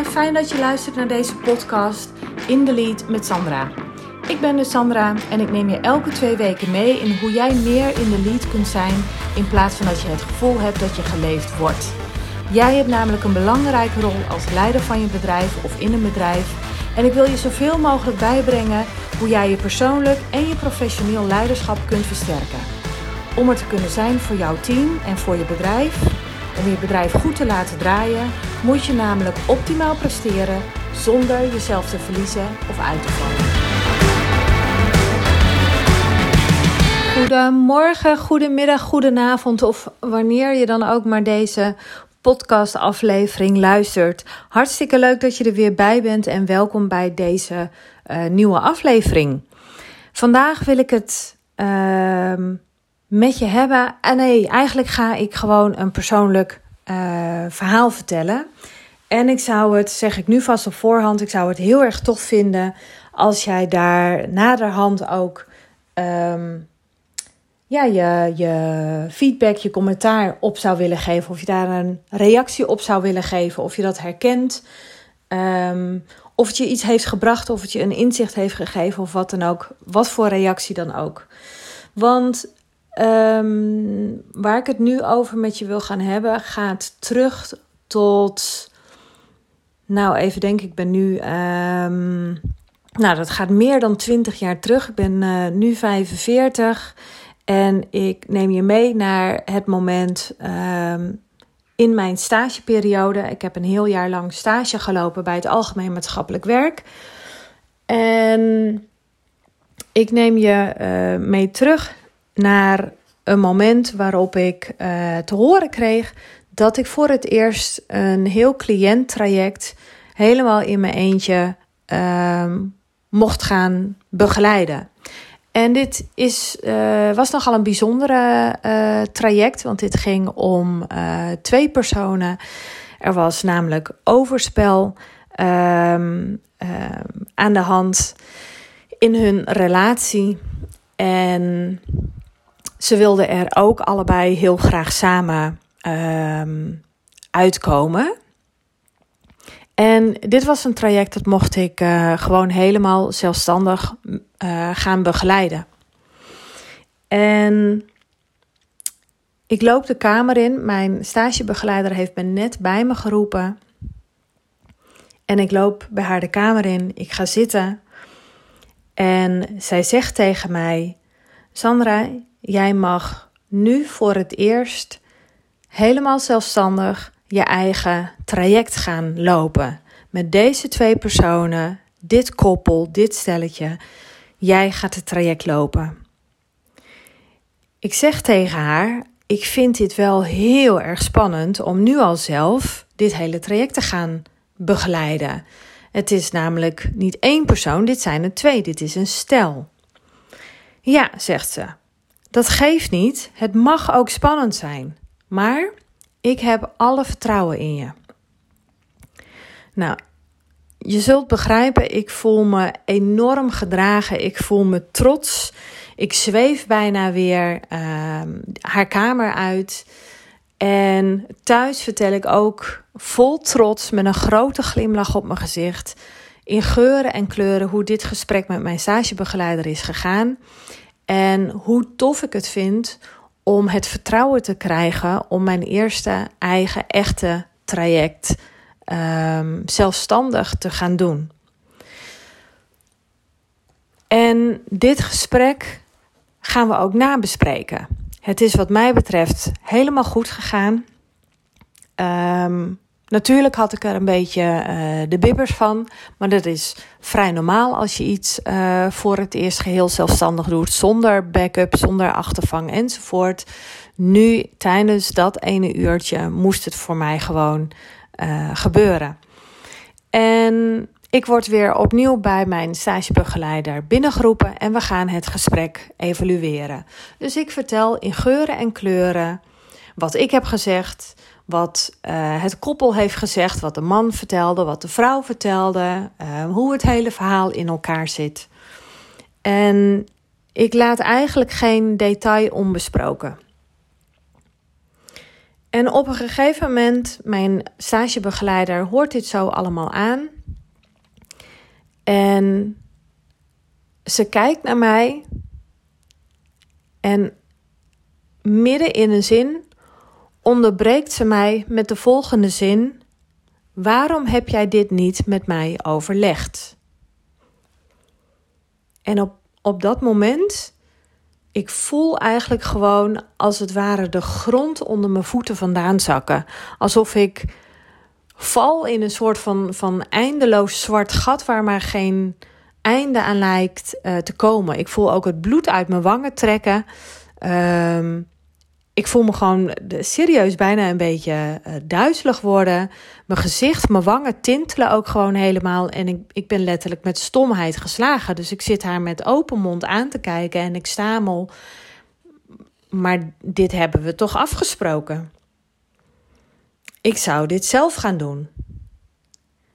en fijn dat je luistert naar deze podcast In the Lead met Sandra. Ik ben dus Sandra en ik neem je elke twee weken mee in hoe jij meer in de lead kunt zijn in plaats van dat je het gevoel hebt dat je geleefd wordt. Jij hebt namelijk een belangrijke rol als leider van je bedrijf of in een bedrijf en ik wil je zoveel mogelijk bijbrengen hoe jij je persoonlijk en je professioneel leiderschap kunt versterken. Om er te kunnen zijn voor jouw team en voor je bedrijf om je bedrijf goed te laten draaien, moet je namelijk optimaal presteren zonder jezelf te verliezen of uit te vallen. Goedemorgen, goedemiddag, goedenavond of wanneer je dan ook maar deze podcastaflevering luistert. Hartstikke leuk dat je er weer bij bent en welkom bij deze uh, nieuwe aflevering. Vandaag wil ik het uh, met je hebben. En nee, eigenlijk ga ik gewoon een persoonlijk uh, verhaal vertellen. En ik zou het, zeg ik nu vast op voorhand, ik zou het heel erg tof vinden als jij daar naderhand ook um, ja, je, je feedback, je commentaar op zou willen geven. Of je daar een reactie op zou willen geven. Of je dat herkent. Um, of het je iets heeft gebracht, of het je een inzicht heeft gegeven, of wat dan ook. Wat voor reactie dan ook. Want Um, waar ik het nu over met je wil gaan hebben, gaat terug tot. Nou, even denk ik, ben nu. Um, nou, dat gaat meer dan 20 jaar terug. Ik ben uh, nu 45 en ik neem je mee naar het moment um, in mijn stageperiode. Ik heb een heel jaar lang stage gelopen bij het Algemeen Maatschappelijk Werk. En ik neem je uh, mee terug naar een moment waarop ik uh, te horen kreeg dat ik voor het eerst een heel cliënttraject helemaal in mijn eentje uh, mocht gaan begeleiden. En dit is, uh, was nogal een bijzondere uh, traject, want dit ging om twee personen. Er was namelijk overspel ehm, aan de hand in hun relatie. En ze wilden er ook allebei heel graag samen uh, uitkomen. En dit was een traject dat mocht ik uh, gewoon helemaal zelfstandig uh, gaan begeleiden. En ik loop de kamer in. Mijn stagebegeleider heeft me net bij me geroepen. En ik loop bij haar de kamer in. Ik ga zitten. En zij zegt tegen mij: Sandra, Jij mag nu voor het eerst helemaal zelfstandig je eigen traject gaan lopen. Met deze twee personen, dit koppel, dit stelletje. Jij gaat het traject lopen. Ik zeg tegen haar: Ik vind dit wel heel erg spannend om nu al zelf dit hele traject te gaan begeleiden. Het is namelijk niet één persoon, dit zijn er twee, dit is een stel. Ja, zegt ze. Dat geeft niet. Het mag ook spannend zijn. Maar ik heb alle vertrouwen in je. Nou, je zult begrijpen, ik voel me enorm gedragen. Ik voel me trots. Ik zweef bijna weer uh, haar kamer uit. En thuis vertel ik ook vol trots, met een grote glimlach op mijn gezicht, in geuren en kleuren, hoe dit gesprek met mijn stagebegeleider is gegaan. En hoe tof ik het vind om het vertrouwen te krijgen om mijn eerste eigen echte traject um, zelfstandig te gaan doen. En dit gesprek gaan we ook nabespreken. Het is wat mij betreft helemaal goed gegaan. Um, Natuurlijk had ik er een beetje uh, de bibbers van, maar dat is vrij normaal als je iets uh, voor het eerst geheel zelfstandig doet, zonder backup, zonder achtervang enzovoort. Nu, tijdens dat ene uurtje, moest het voor mij gewoon uh, gebeuren. En ik word weer opnieuw bij mijn stagebegeleider binnengeroepen en we gaan het gesprek evalueren. Dus ik vertel in geuren en kleuren wat ik heb gezegd wat uh, het koppel heeft gezegd, wat de man vertelde, wat de vrouw vertelde, uh, hoe het hele verhaal in elkaar zit. En ik laat eigenlijk geen detail onbesproken. En op een gegeven moment, mijn stagebegeleider hoort dit zo allemaal aan. En ze kijkt naar mij. En midden in een zin onderbreekt ze mij met de volgende zin: Waarom heb jij dit niet met mij overlegd? En op, op dat moment, ik voel eigenlijk gewoon als het ware de grond onder mijn voeten vandaan zakken. Alsof ik val in een soort van, van eindeloos zwart gat waar maar geen einde aan lijkt uh, te komen. Ik voel ook het bloed uit mijn wangen trekken. Um, ik voel me gewoon serieus bijna een beetje uh, duizelig worden. Mijn gezicht, mijn wangen tintelen ook gewoon helemaal. En ik, ik ben letterlijk met stomheid geslagen. Dus ik zit haar met open mond aan te kijken en ik stamel. Maar dit hebben we toch afgesproken? Ik zou dit zelf gaan doen.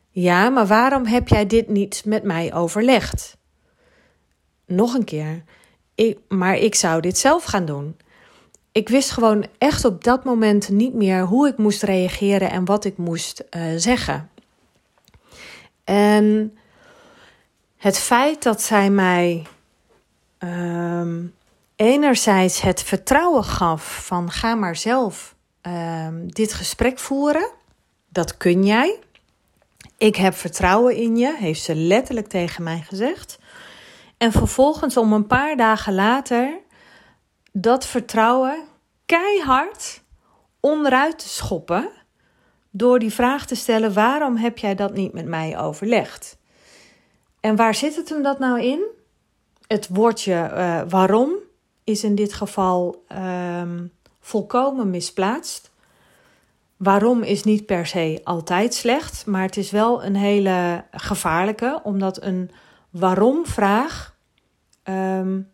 Ja, maar waarom heb jij dit niet met mij overlegd? Nog een keer. Ik, maar ik zou dit zelf gaan doen ik wist gewoon echt op dat moment niet meer hoe ik moest reageren en wat ik moest uh, zeggen. En het feit dat zij mij um, enerzijds het vertrouwen gaf van ga maar zelf um, dit gesprek voeren, dat kun jij. Ik heb vertrouwen in je, heeft ze letterlijk tegen mij gezegd. En vervolgens om een paar dagen later dat vertrouwen keihard onderuit te schoppen door die vraag te stellen: waarom heb jij dat niet met mij overlegd? En waar zit het hem dat nou in? Het woordje uh, waarom is in dit geval um, volkomen misplaatst. Waarom is niet per se altijd slecht, maar het is wel een hele gevaarlijke, omdat een waarom-vraag um,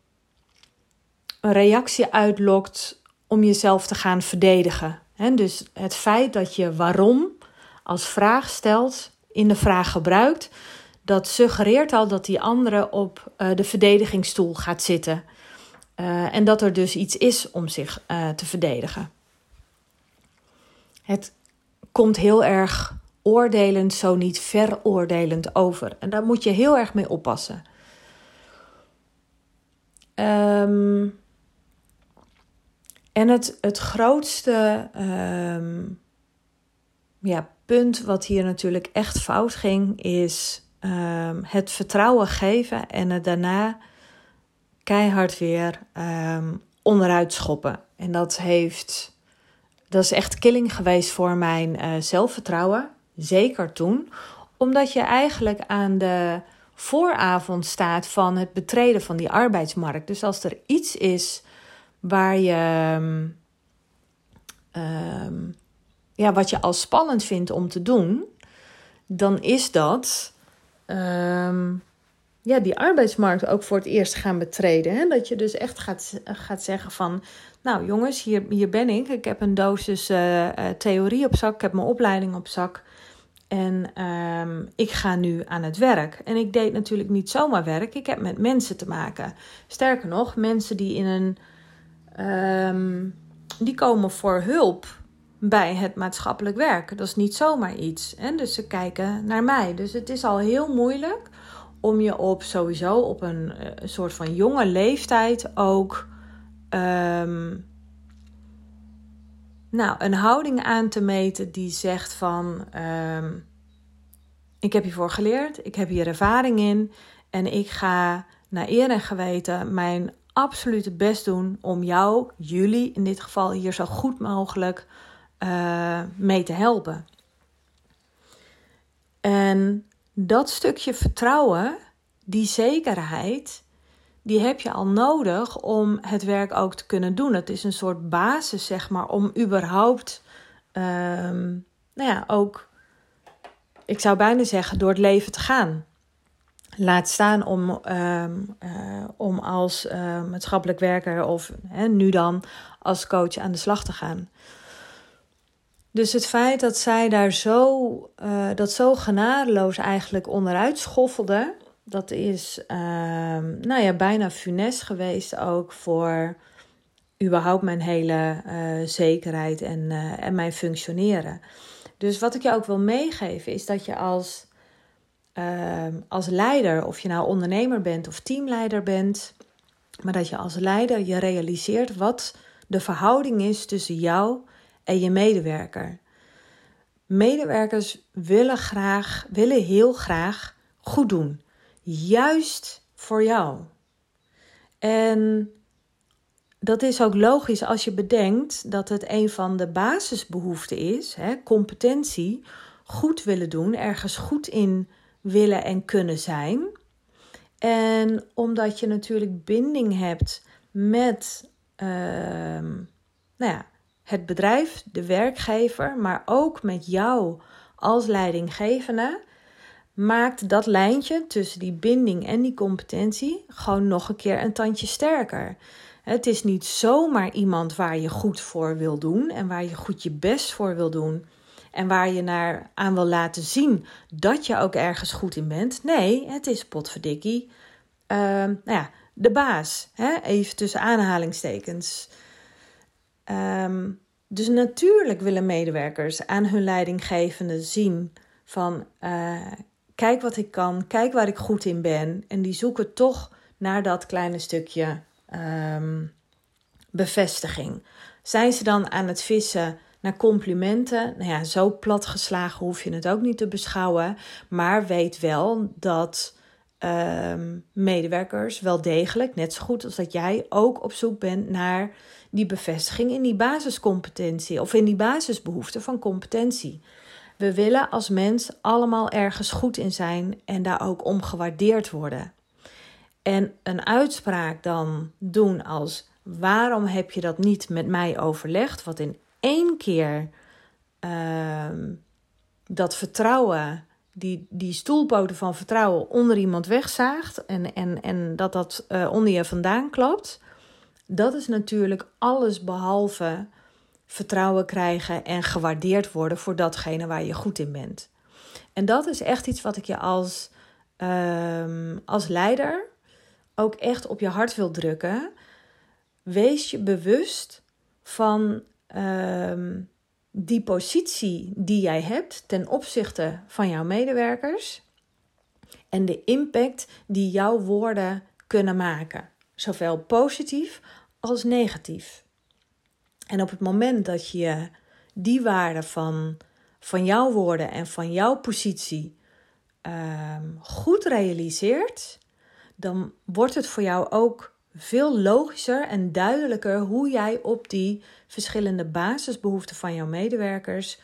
een reactie uitlokt om jezelf te gaan verdedigen. dus het feit dat je waarom als vraag stelt, in de vraag gebruikt, dat suggereert al dat die andere op uh, de verdedigingsstoel gaat zitten. Uh, en dat er dus iets is om zich uh, te verdedigen. Het komt heel erg oordelend, zo niet veroordelend over. En daar moet je heel erg mee oppassen. Um, en het, het grootste um, ja, punt wat hier natuurlijk echt fout ging, is um, het vertrouwen geven en het daarna keihard weer um, onderuit schoppen. En dat heeft, dat is echt killing geweest voor mijn uh, zelfvertrouwen, zeker toen, omdat je eigenlijk aan de vooravond staat van het betreden van die arbeidsmarkt. Dus als er iets is waar je, um, ja, wat je al spannend vindt om te doen, dan is dat um, ja, die arbeidsmarkt ook voor het eerst gaan betreden. Hè? Dat je dus echt gaat, gaat zeggen van, nou jongens, hier, hier ben ik. Ik heb een dosis uh, theorie op zak, ik heb mijn opleiding op zak. En ik ga nu aan het werk. En ik deed natuurlijk niet zomaar werk. Ik heb met mensen te maken. Sterker nog, mensen die in een um, die komen voor hulp bij het maatschappelijk werk. Dat is niet zomaar iets. Hè? Dus ze kijken naar mij. Dus het is al heel moeilijk om je op sowieso op een, eh, soort van jonge leeftijd ook um, nou, een houding aan te meten die zegt van um, ik heb hiervoor geleerd, ik heb hier ervaring in en ik ga naar eer en geweten mijn absoluut het best doen om jou, jullie in dit geval hier zo goed mogelijk uh, mee te helpen. En dat stukje vertrouwen, die zekerheid, die heb je al nodig om het werk ook te kunnen doen. Het is een soort basis, zeg maar, om überhaupt, um, nou ja, ook, ik zou bijna zeggen, door het leven te gaan. Laat staan om, ehm, eh, om als uh, maatschappelijk werker of hè, nu dan als coach aan de slag te gaan. Dus het feit dat zij daar zo, uh, dat zo genadeloos eigenlijk onderuit schoffelde, dat is ehm, nou ja, bijna funest geweest ook voor überhaupt mijn hele uh, zekerheid en, en mijn functioneren. Dus wat ik je ook wil meegeven is dat je als, uh, als leider, of je nou ondernemer bent of teamleider bent, maar dat je als leider je realiseert wat de verhouding is tussen jou en je medewerker. Medewerkers willen graag, willen heel graag goed doen. Juist voor jou. En dat is ook logisch als je bedenkt dat het een van de basisbehoeften is, hè, competentie, goed willen doen, ergens goed in willen en kunnen zijn. En omdat je natuurlijk binding hebt met uh, nou ja, het bedrijf, de werkgever, maar ook met jou als leidinggevende, maakt dat lijntje tussen die binding en die competentie gewoon nog een keer een tandje sterker. Het is niet zomaar iemand waar je goed voor wil doen en waar je goed je best voor wil doen. En waar je naar aan wil laten zien dat je ook ergens goed in bent. Nee, het is potverdikkie. Uh, nou ja, de baas. Hè? Even tussen aanhalingstekens. Um, dus natuurlijk willen medewerkers aan hun leidinggevende zien van uh, kijk wat ik kan, kijk waar ik goed in ben. En die zoeken toch naar dat kleine stukje um, bevestiging. Zijn ze dan aan het vissen naar complimenten? Nou ja, zo platgeslagen hoef je het ook niet te beschouwen. Maar weet wel dat um, medewerkers wel degelijk, net zo goed als dat jij, ook op zoek bent naar die bevestiging in die basiscompetentie of in die basisbehoefte van competentie. We willen als mens allemaal ergens goed in zijn en daar ook om gewaardeerd worden. En een uitspraak dan doen als waarom heb je dat niet met mij overlegd? Wat in één keer uh, dat vertrouwen, die, die stoelpoten van vertrouwen onder iemand wegzaagt en, en, en dat dat uh, onder je vandaan klopt. Dat is natuurlijk alles behalve vertrouwen krijgen en gewaardeerd worden voor datgene waar je goed in bent. En dat is echt iets wat ik je als, uh, als leider ook echt op je hart wil drukken. Wees je bewust van uh, die positie die jij hebt ten opzichte van jouw medewerkers en de impact die jouw woorden kunnen maken, zowel positief als negatief. En op het moment dat je die waarde van, van jouw woorden en van jouw positie uh, goed realiseert, dan wordt het voor jou ook veel logischer en duidelijker hoe jij op die verschillende basisbehoeften van jouw medewerkers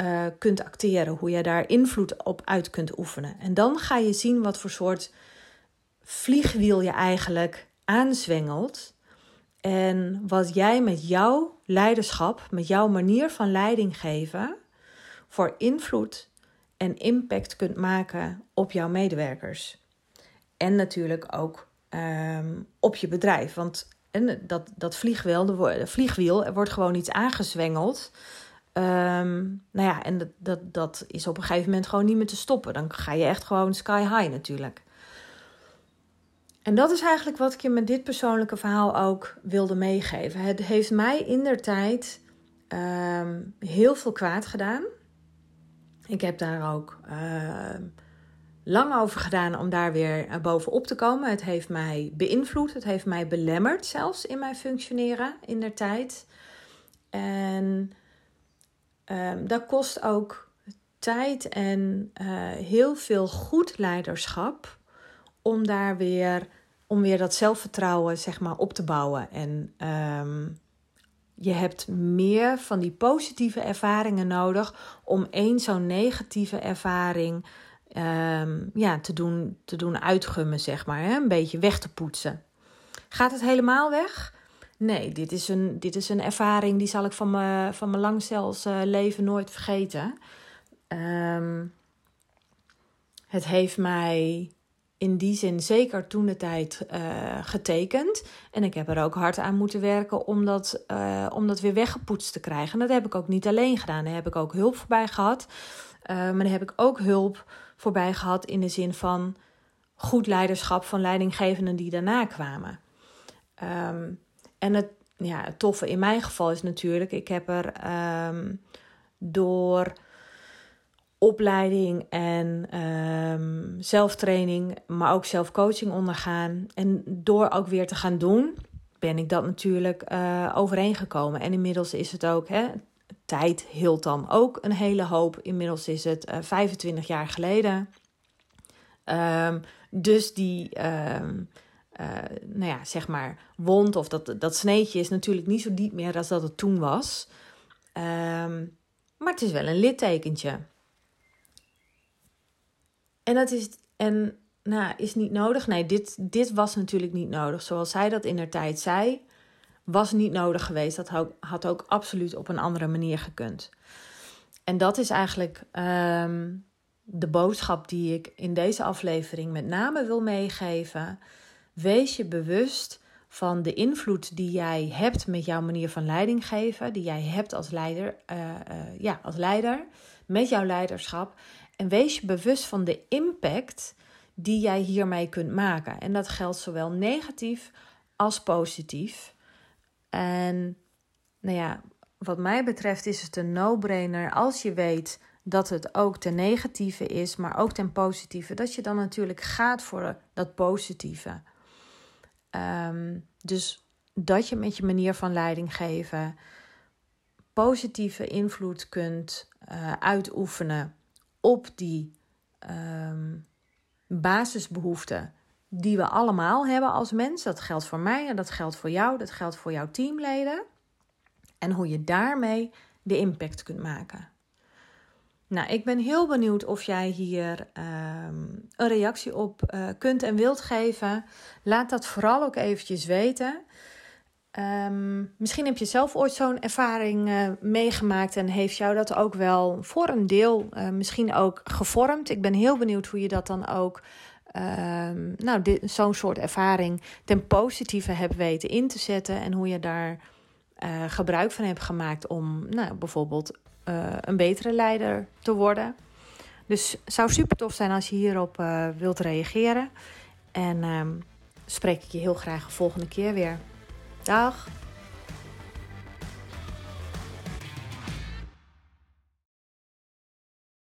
uh, kunt acteren, hoe jij daar invloed op uit kunt oefenen. En dan ga je zien wat voor soort vliegwiel je eigenlijk aanzwengelt en wat jij met jouw leiderschap, met jouw manier van leiding geven, voor invloed en impact kunt maken op jouw medewerkers. En natuurlijk ook um, op je bedrijf. Want en dat, dat vliegwiel, de, vliegwiel, er wordt gewoon iets aangezwengeld. Um, nou ja, en dat, dat, dat is op een gegeven moment gewoon niet meer te stoppen. Dan ga je echt gewoon sky high natuurlijk. En dat is eigenlijk wat ik je met dit persoonlijke verhaal ook wilde meegeven. Het heeft mij in der tijd um, heel veel kwaad gedaan. Ik heb daar ook lang over gedaan om daar weer bovenop te komen. Het heeft mij beïnvloed, het heeft mij belemmerd zelfs in mijn functioneren in der tijd. En um, dat kost ook tijd en uh, heel veel goed leiderschap om daar weer, om weer dat zelfvertrouwen zeg maar, op te bouwen. En um, je hebt meer van die positieve ervaringen nodig om één zo'n negatieve ervaring um, ja, te, doen, te doen uitgummen, zeg maar. Hè? Een beetje weg te poetsen. Gaat het helemaal weg? Nee, dit is een, dit is een ervaring die zal ik van mijn, van mijn langstels uh, leven nooit vergeten. Um, het heeft mij in die zin zeker toen de tijd uh, getekend. En ik heb er ook hard aan moeten werken om dat, uh, om dat weer weggepoetst te krijgen. En dat heb ik ook niet alleen gedaan. Daar heb ik ook hulp voorbij gehad. Uh, maar daar heb ik ook hulp voorbij gehad in de zin van goed leiderschap van leidinggevenden die daarna kwamen. Um, en het, ja, toffe in mijn geval is natuurlijk, ik heb er ehm, door opleiding en um, zelftraining, maar ook zelfcoaching ondergaan. En door ook weer te gaan doen, ben ik dat natuurlijk uh, overeengekomen. En inmiddels is het ook, hè, tijd hield dan ook een hele hoop. Inmiddels is het uh, 25 jaar geleden. Um, dus die, um, uh, nou ja, zeg maar, wond of dat, dat sneetje is natuurlijk niet zo diep meer als dat het toen was. Um, maar het is wel een littekentje. En dat is, en, nou, is niet nodig. Nee, dit, dit was natuurlijk niet nodig. Zoals zij dat in haar tijd zei, was niet nodig geweest. Dat had, ook absoluut op een andere manier gekund. En dat is eigenlijk um, de boodschap die ik in deze aflevering met name wil meegeven. Wees je bewust van de invloed die jij hebt met jouw manier van leiding geven, die jij hebt als leider, uh, uh, ja, als leider, met jouw leiderschap. En wees je bewust van de impact die jij hiermee kunt maken. En dat geldt zowel negatief als positief. En nou ja, wat mij betreft is het een no-brainer als je weet dat het ook ten negatieve is, maar ook ten positieve, dat je dan natuurlijk gaat voor dat positieve. Um, dus dat je met je manier van leiding geven positieve invloed kunt uh, uitoefenen op die um, basisbehoeften die we allemaal hebben als mens. Dat geldt voor mij en dat geldt voor jou, dat geldt voor jouw teamleden. En hoe je daarmee de impact kunt maken. Nou, ik ben heel benieuwd of jij hier um, een reactie op uh, kunt en wilt geven. Laat dat vooral ook eventjes weten. Um, misschien heb je zelf ooit zo'n ervaring uh, meegemaakt en heeft jou dat ook wel voor een deel uh, misschien ook gevormd. Ik ben heel benieuwd hoe je dat dan ook, um, nou, zo'n soort ervaring ten positieve hebt weten in te zetten en hoe je daar uh, gebruik van hebt gemaakt om nou, bijvoorbeeld een betere leider te worden. Dus zou super tof zijn als je hierop wilt reageren. En um, spreek ik je heel graag de volgende keer weer. Dag!